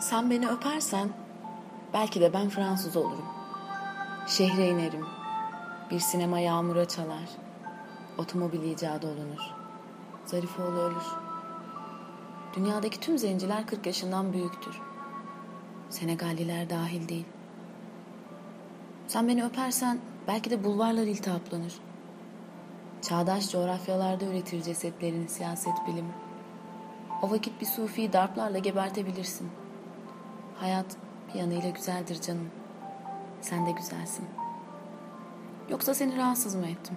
Sen beni öpersen belki de ben Fransız olurum. Şehre inerim. Bir sinema yağmura çalar. Otomobil icadı olunur. Zarifoğlu ölür. Dünyadaki tüm zenciler 40 yaşından büyüktür. Senegalliler dahil değil. Sen beni öpersen belki de bulvarlar iltihaplanır. Çağdaş coğrafyalarda üretir cesetlerini siyaset bilimi. O vakit bir sufiyi darplarla gebertebilirsin. Hayat bir yanıyla güzeldir canım. Sen de güzelsin. Yoksa seni rahatsız mı ettim?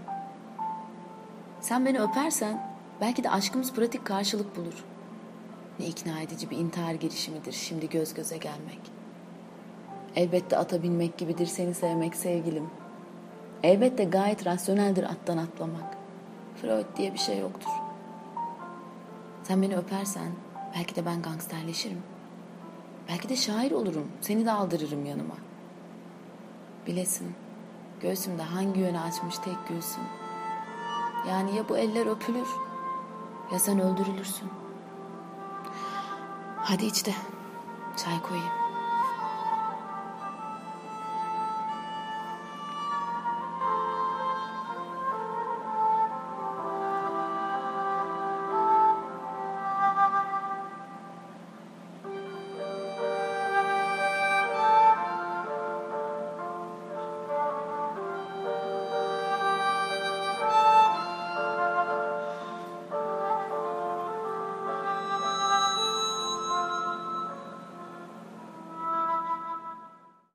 Sen beni öpersen belki de aşkımız pratik karşılık bulur. Ne ikna edici bir intihar girişimidir şimdi göz göze gelmek. Elbette ata binmek gibidir seni sevmek sevgilim. Elbette gayet rasyoneldir attan atlamak. Freud diye bir şey yoktur. Sen beni öpersen belki de ben gangsterleşirim. Belki de şair olurum. Seni de aldırırım yanıma. Bilesin göğsümde hangi yöne açmış tek gülsün. Yani ya bu eller öpülür ya sen öldürülürsün. Hadi iç de çay koyayım.